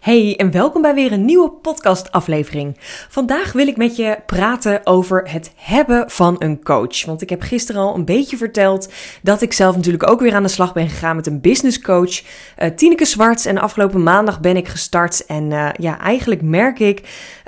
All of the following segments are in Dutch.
Hey en welkom bij weer een nieuwe podcastaflevering. Vandaag wil ik met je praten over het hebben van een coach. Want ik heb gisteren al een beetje verteld dat ik zelf natuurlijk ook weer aan de slag ben gegaan met een business coach, uh, Tineke Zwarts. En afgelopen maandag ben ik gestart en uh, ja, eigenlijk merk ik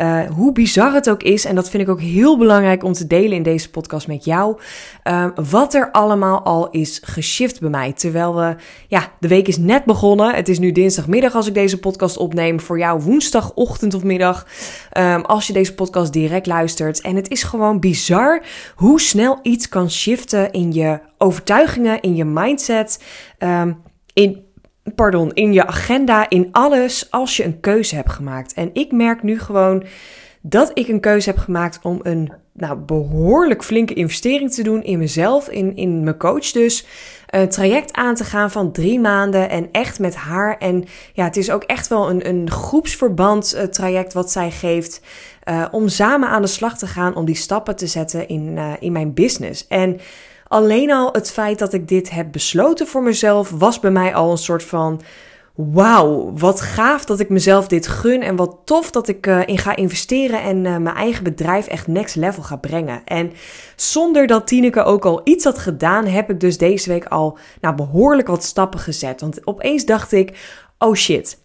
uh, hoe bizar het ook is, en dat vind ik ook heel belangrijk om te delen in deze podcast met jou, uh, wat er allemaal al is geshift bij mij. Terwijl we, ja, de week is net begonnen. Het is nu dinsdagmiddag als ik deze podcast opneem. Voor jou woensdagochtend of middag, um, als je deze podcast direct luistert. En het is gewoon bizar hoe snel iets kan shiften in je overtuigingen, in je mindset, um, in pardon, in je agenda, in alles, als je een keuze hebt gemaakt. En ik merk nu gewoon dat ik een keuze heb gemaakt om een nou, behoorlijk flinke investering te doen in mezelf, in, in mijn coach dus. Een traject aan te gaan van drie maanden en echt met haar. En ja, het is ook echt wel een, een groepsverband uh, traject wat zij geeft. Uh, om samen aan de slag te gaan, om die stappen te zetten in, uh, in mijn business. En Alleen al het feit dat ik dit heb besloten voor mezelf was bij mij al een soort van wauw, wat gaaf dat ik mezelf dit gun en wat tof dat ik uh, in ga investeren en uh, mijn eigen bedrijf echt next level ga brengen. En zonder dat Tineke ook al iets had gedaan, heb ik dus deze week al nou, behoorlijk wat stappen gezet. Want opeens dacht ik, oh shit,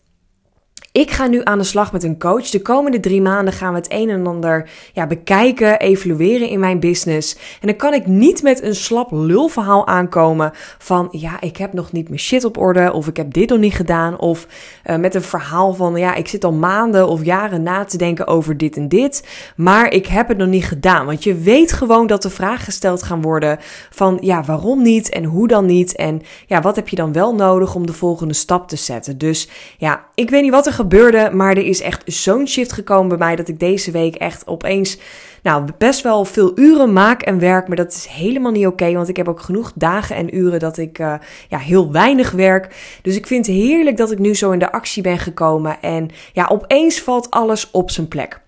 ik ga nu aan de slag met een coach. De komende drie maanden gaan we het een en ander ja, bekijken, evalueren in mijn business. En dan kan ik niet met een slap lulverhaal aankomen van ja, ik heb nog niet mijn shit op orde of ik heb dit nog niet gedaan. Of uh, met een verhaal van ja, ik zit al maanden of jaren na te denken over dit en dit, maar ik heb het nog niet gedaan. Want je weet gewoon dat er vragen gesteld gaan worden van ja, waarom niet en hoe dan niet en ja, wat heb je dan wel nodig om de volgende stap te zetten. Dus ja, ik weet niet wat gebeurde. Maar er is echt zo'n shift gekomen bij mij dat ik deze week echt opeens nou, best wel veel uren maak en werk. Maar dat is helemaal niet oké. Want ik heb ook genoeg dagen en uren dat ik uh, ja, heel weinig werk. Dus ik vind het heerlijk dat ik nu zo in de actie ben gekomen. En ja, opeens valt alles op zijn plek.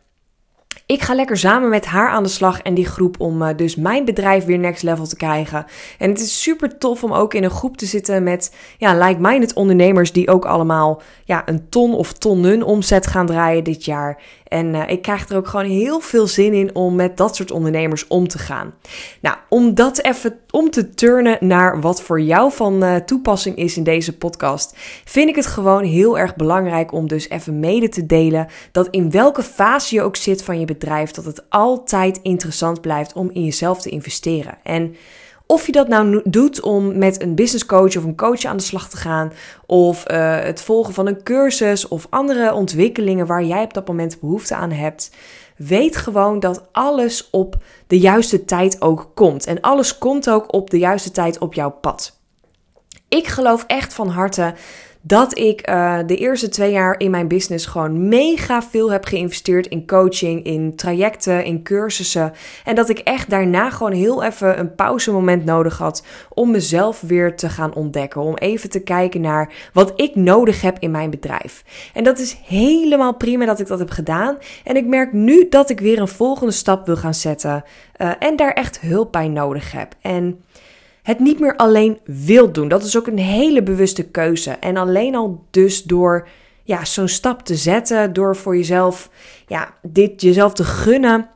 Ik ga lekker samen met haar aan de slag en die groep om uh, dus mijn bedrijf weer next level te krijgen. En het is super tof om ook in een groep te zitten met ja, like-minded ondernemers die ook allemaal ja, een ton of tonnen omzet gaan draaien dit jaar. En uh, ik krijg er ook gewoon heel veel zin in om met dat soort ondernemers om te gaan. Nou, om dat even om te turnen naar wat voor jou van uh, toepassing is in deze podcast, vind ik het gewoon heel erg belangrijk om dus even mede te delen dat in welke fase je ook zit van je bedrijf, dat het altijd interessant blijft om in jezelf te investeren. En of je dat nou doet om met een business coach of een coach aan de slag te gaan, of uh, het volgen van een cursus of andere ontwikkelingen waar jij op dat moment behoefte aan hebt. Weet gewoon dat alles op de juiste tijd ook komt. En alles komt ook op de juiste tijd op jouw pad. Ik geloof echt van harte dat ik uh, de eerste twee jaar in mijn business gewoon mega veel heb geïnvesteerd in coaching, in trajecten, in cursussen. En dat ik echt daarna gewoon heel even een pauzemoment nodig had om mezelf weer te gaan ontdekken. Om even te kijken naar wat ik nodig heb in mijn bedrijf. En dat is helemaal prima dat ik dat heb gedaan. En ik merk nu dat ik weer een volgende stap wil gaan zetten. Uh, en daar echt hulp bij nodig heb. En het niet meer alleen wilt doen. Dat is ook een hele bewuste keuze. En alleen al dus door ja, zo'n stap te zetten, door voor jezelf ja, dit jezelf te gunnen,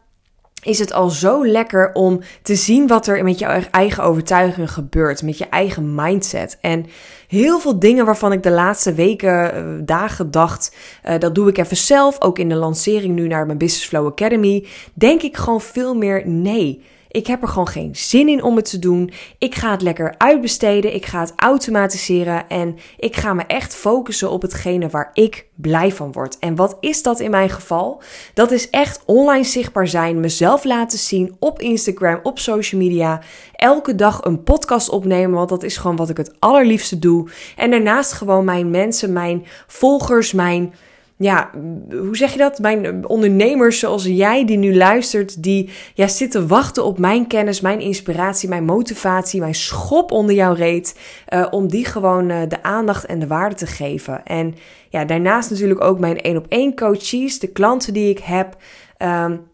is het al zo lekker om te zien wat er met jouw eigen overtuiging gebeurt, met je eigen mindset. En heel veel dingen waarvan ik de laatste weken, eh, dagen dacht, uh, dat doe ik even zelf, ook in de lancering nu naar mijn Business Flow Academy, denk ik gewoon veel meer nee. Ik heb er gewoon geen zin in om het te doen. Ik ga het lekker uitbesteden. Ik ga het automatiseren. En ik ga me echt focussen op hetgene waar ik blij van word. En wat is dat in mijn geval? Dat is echt online zichtbaar zijn. Mezelf laten zien op Instagram, op social media. Elke dag een podcast opnemen. Want dat is gewoon wat ik het allerliefste doe. En daarnaast gewoon mijn mensen, mijn volgers, mijn ja, hoe zeg je dat? Mijn ondernemers zoals jij die nu luistert, die ja, zitten wachten op mijn kennis, mijn inspiratie, mijn motivatie, mijn schop onder jouw reet. Uh, om die gewoon uh, de aandacht en de waarde te geven. En ja, daarnaast natuurlijk ook mijn één op één coaches, de klanten die ik heb. Um,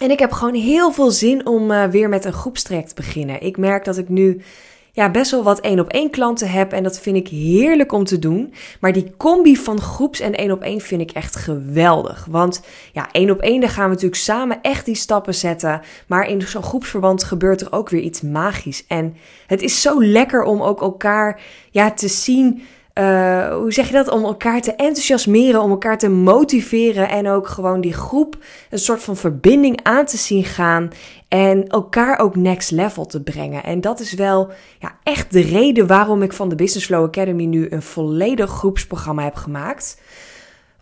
en ik heb gewoon heel veel zin om uh, weer met een groepstraject te beginnen. Ik merk dat ik nu ja, best wel wat één op één klanten heb. En dat vind ik heerlijk om te doen. Maar die combi van groeps en één op één vind ik echt geweldig. Want ja, één op één, daar gaan we natuurlijk samen echt die stappen zetten. Maar in zo'n groepsverband gebeurt er ook weer iets magisch. En het is zo lekker om ook elkaar ja, te zien uh, hoe zeg je dat? Om elkaar te enthousiasmeren, om elkaar te motiveren en ook gewoon die groep een soort van verbinding aan te zien gaan en elkaar ook next level te brengen. En dat is wel ja, echt de reden waarom ik van de Business Flow Academy nu een volledig groepsprogramma heb gemaakt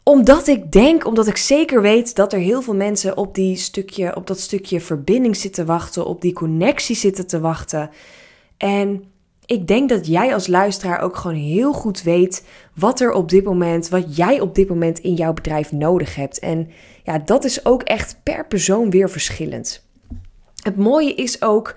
omdat ik denk, omdat ik zeker weet dat er heel veel mensen op, die stukje, op dat stukje verbinding zitten wachten, op die connectie zitten te wachten. En ik denk dat jij als luisteraar ook gewoon heel goed weet wat er op dit moment, wat jij op dit moment in jouw bedrijf nodig hebt. En ja, dat is ook echt per persoon weer verschillend. Het mooie is ook,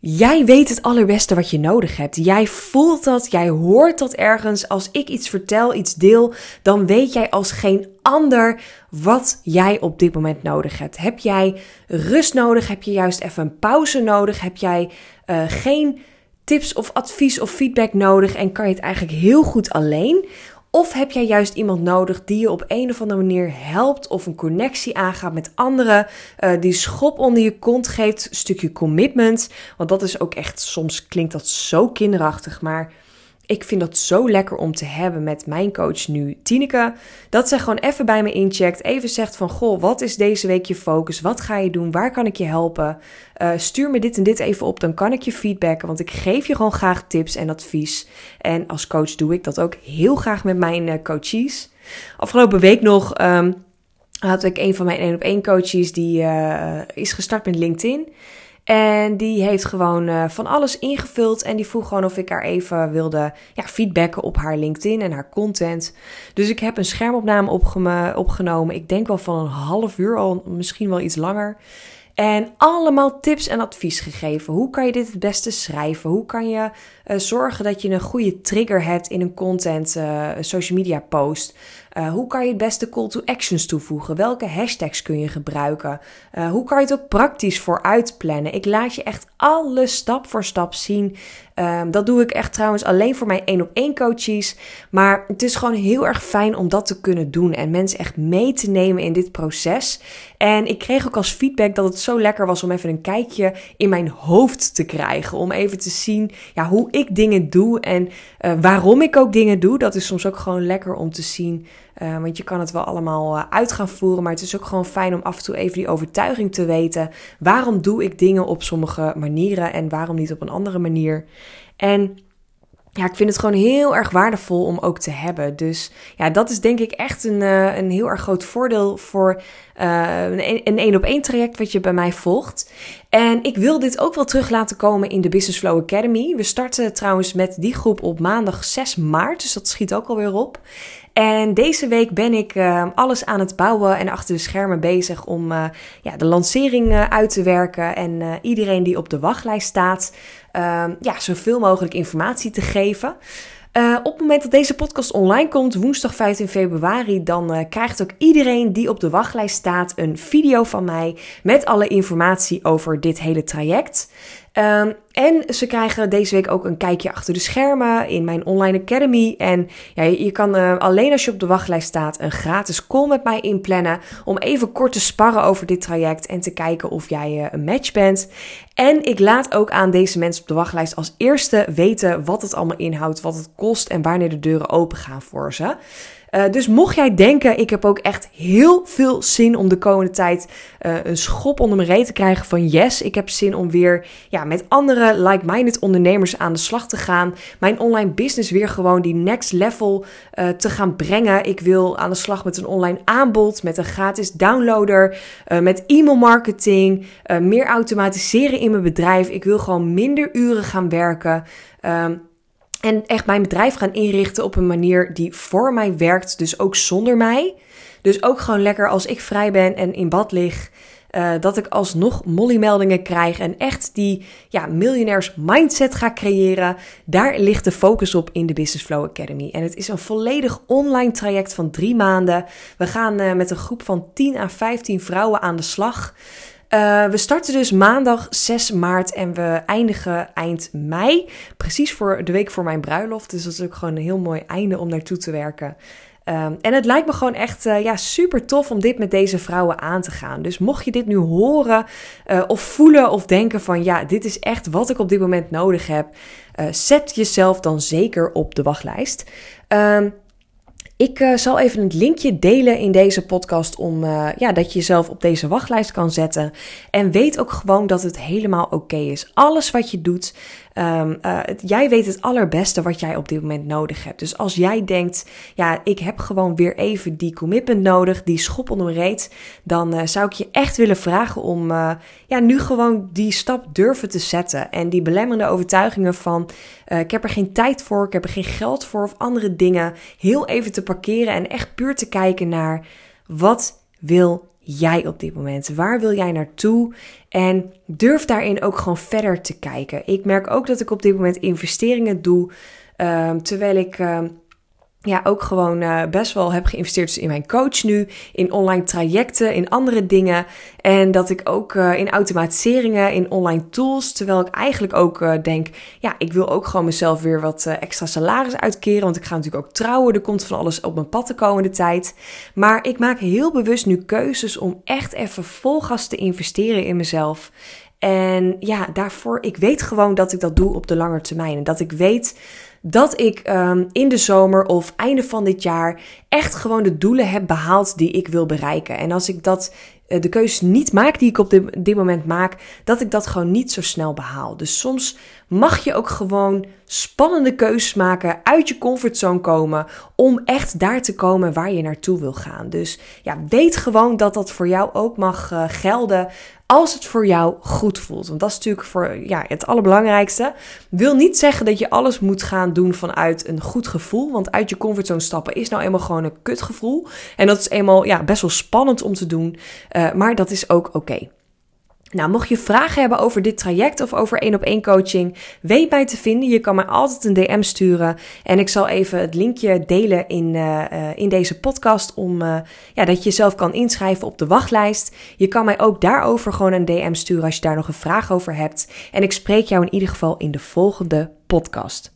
jij weet het allerbeste wat je nodig hebt. Jij voelt dat, jij hoort dat ergens. Als ik iets vertel, iets deel, dan weet jij als geen ander wat jij op dit moment nodig hebt. Heb jij rust nodig? Heb je juist even een pauze nodig? Heb jij uh, geen tips of advies of feedback nodig en kan je het eigenlijk heel goed alleen? Of heb jij juist iemand nodig die je op een of andere manier helpt of een connectie aangaat met anderen, uh, die schop onder je kont geeft, een stukje commitment. Want dat is ook echt, soms klinkt dat zo kinderachtig, maar ik vind dat zo lekker om te hebben met mijn coach nu, Tineke. Dat zij gewoon even bij me incheckt. Even zegt van, goh, wat is deze week je focus? Wat ga je doen? Waar kan ik je helpen? Uh, stuur me dit en dit even op, dan kan ik je feedbacken. Want ik geef je gewoon graag tips en advies. En als coach doe ik dat ook heel graag met mijn uh, coaches. Afgelopen week nog... Um, had ik een van mijn één op één coaches die uh, is gestart met LinkedIn. En die heeft gewoon uh, van alles ingevuld. En die vroeg gewoon of ik haar even wilde ja, feedbacken op haar LinkedIn en haar content. Dus ik heb een schermopname opgenomen. Ik denk wel van een half uur al, misschien wel iets langer. En allemaal tips en advies gegeven. Hoe kan je dit het beste schrijven? Hoe kan je uh, zorgen dat je een goede trigger hebt in een content uh, social media post? Uh, hoe kan je het beste call to actions toevoegen? Welke hashtags kun je gebruiken? hoe kan je het ook praktisch vooruit plannen? Ik laat je echt alles stap voor stap zien. Um, dat doe ik echt trouwens alleen voor mijn één op één coaches. Maar het is gewoon heel erg fijn om dat te kunnen doen en mensen echt mee te nemen in dit proces. En ik kreeg ook als feedback dat het zo lekker was om even een kijkje in mijn hoofd te krijgen. Om even te zien ja, hoe ik dingen doe en uh, waarom ik ook dingen doe. Dat is soms ook gewoon lekker om te zien. Uh, want je kan het wel allemaal uh, uit gaan voeren. Maar het is ook gewoon fijn om af en toe even die overtuiging te weten. Waarom doe ik dingen op sommige manieren en waarom niet op een andere manier? En ja, ik vind het gewoon heel erg waardevol om ook te hebben. Dus ja, dat is denk ik echt een, uh, een heel erg groot voordeel voor uh, een één op één traject wat je bij mij volgt. En ik wil dit ook wel terug laten komen in de Business Flow Academy. We starten trouwens met die groep op maandag 6 maart, dus dat schiet ook alweer op. En deze week ben ik uh, alles aan het bouwen en achter de schermen bezig om uh, ja, de lancering uit te werken. En iedereen die op de wachtlijst staat, ja, zoveel mogelijk informatie te geven. Uh, op het moment dat deze podcast online komt, woensdag 15 februari, dan uh, krijgt ook iedereen die op de wachtlijst staat een video van mij met alle informatie over dit hele traject. Um, en ze krijgen deze week ook een kijkje achter de schermen in mijn online academy. En ja, je, kan uh, alleen als je op de wachtlijst staat een gratis call met mij inplannen. Om even kort te sparren over dit traject en te kijken of jij uh, een match bent. En ik laat ook aan deze mensen op de wachtlijst als eerste weten wat het allemaal inhoudt, wat het kost en wanneer de deuren open gaan voor ze. Uh, dus mocht jij denken, ik heb ook echt heel veel zin om de komende tijd uh, een schop onder mijn reet te krijgen van yes, ik heb zin om weer ja, met andere like-minded ondernemers aan de slag te gaan. Mijn online business weer gewoon die next level uh, te gaan brengen. Ik wil aan de slag met een online aanbod, met een gratis downloader, met e-mail marketing, meer automatiseren in mijn bedrijf. Ik wil gewoon minder uren gaan werken. Um, en echt mijn bedrijf gaan inrichten op een manier die voor mij werkt, dus ook zonder mij. Dus ook gewoon lekker als ik vrij ben en in bad lig, uh, dat ik alsnog molly-meldingen krijg en echt die ja, miljonairs mindset ga creëren. Daar ligt de focus op in de Business Flow Academy. En het is een volledig online traject van drie maanden. We gaan uh, met een groep van 10 à 15 vrouwen aan de slag. Uh, we starten dus maandag 6 maart en we eindigen eind mei. Precies voor de week voor mijn bruiloft. Dus dat is ook gewoon een heel mooi einde om naartoe te werken. Um, en het lijkt me gewoon echt uh, ja, super tof om dit met deze vrouwen aan te gaan. Dus mocht je dit nu horen uh, of voelen of denken van ja, dit is echt wat ik op dit moment nodig heb, zet jezelf dan zeker op de wachtlijst. Um, ik uh, zal even het linkje delen in deze podcast om uh, ja, dat je jezelf op deze wachtlijst kan zetten. En weet ook gewoon dat het helemaal oké is. Alles wat je doet, Um, uh, jij weet het allerbeste wat jij op dit moment nodig hebt. Dus als jij denkt, ja, ik heb gewoon weer even die commitment nodig, die schop onder mijn reet, dan uh, zou ik je echt willen vragen om uh, ja, nu gewoon die stap durven te zetten. En die belemmerende overtuigingen van, ik heb er geen tijd voor, ik heb er geen geld voor of andere dingen, heel even te parkeren en echt puur te kijken naar wat wil jij op dit moment? Waar wil jij naartoe? En durf daarin ook gewoon verder te kijken. Ik merk ook dat ik op dit moment investeringen doe. Um, terwijl ik um, ja, ook gewoon uh, best wel heb geïnvesteerd dus in mijn coach nu, in online trajecten, in andere dingen. En dat ik ook uh, in automatiseringen, in online tools, terwijl ik eigenlijk ook uh, denk, ja, ik wil ook gewoon mezelf weer wat extra salaris uitkeren, want ik ga natuurlijk ook trouwen, er komt van alles op mijn pad de komende tijd. Maar ik maak heel bewust nu keuzes om echt even vol gas te investeren in mezelf. En ja, daarvoor, ik weet gewoon dat ik dat doe op de lange termijn. En dat ik weet dat ik um, in de zomer of einde van dit jaar echt gewoon de doelen heb behaald die ik wil bereiken. En als ik dat de keuzes niet maak die ik op dit, moment maak, dat ik dat gewoon niet zo snel behaal. Dus soms mag je ook gewoon spannende keuzes maken, uit je comfortzone komen, om echt daar te komen waar je naartoe wil gaan. Dus ja, weet gewoon dat dat voor jou ook mag uh, gelden als het voor jou goed voelt. Want dat is natuurlijk voor ja, het allerbelangrijkste. Wil niet zeggen dat je alles moet gaan doen vanuit een goed gevoel. Want uit je comfortzone stappen is nou eenmaal gewoon een kutgevoel. En dat is eenmaal ja, best wel spannend om te doen. Maar dat is ook oké. Nou, mocht je vragen hebben over dit traject of over één op één coaching, weet mij te vinden. Je kan mij altijd een DM sturen. En ik zal even het linkje delen in, uh, in deze podcast. Om ja, dat je jezelf kan inschrijven op de wachtlijst. Je kan mij ook daarover gewoon een DM sturen als je daar nog een vraag over hebt. En ik spreek jou in ieder geval in de volgende podcast.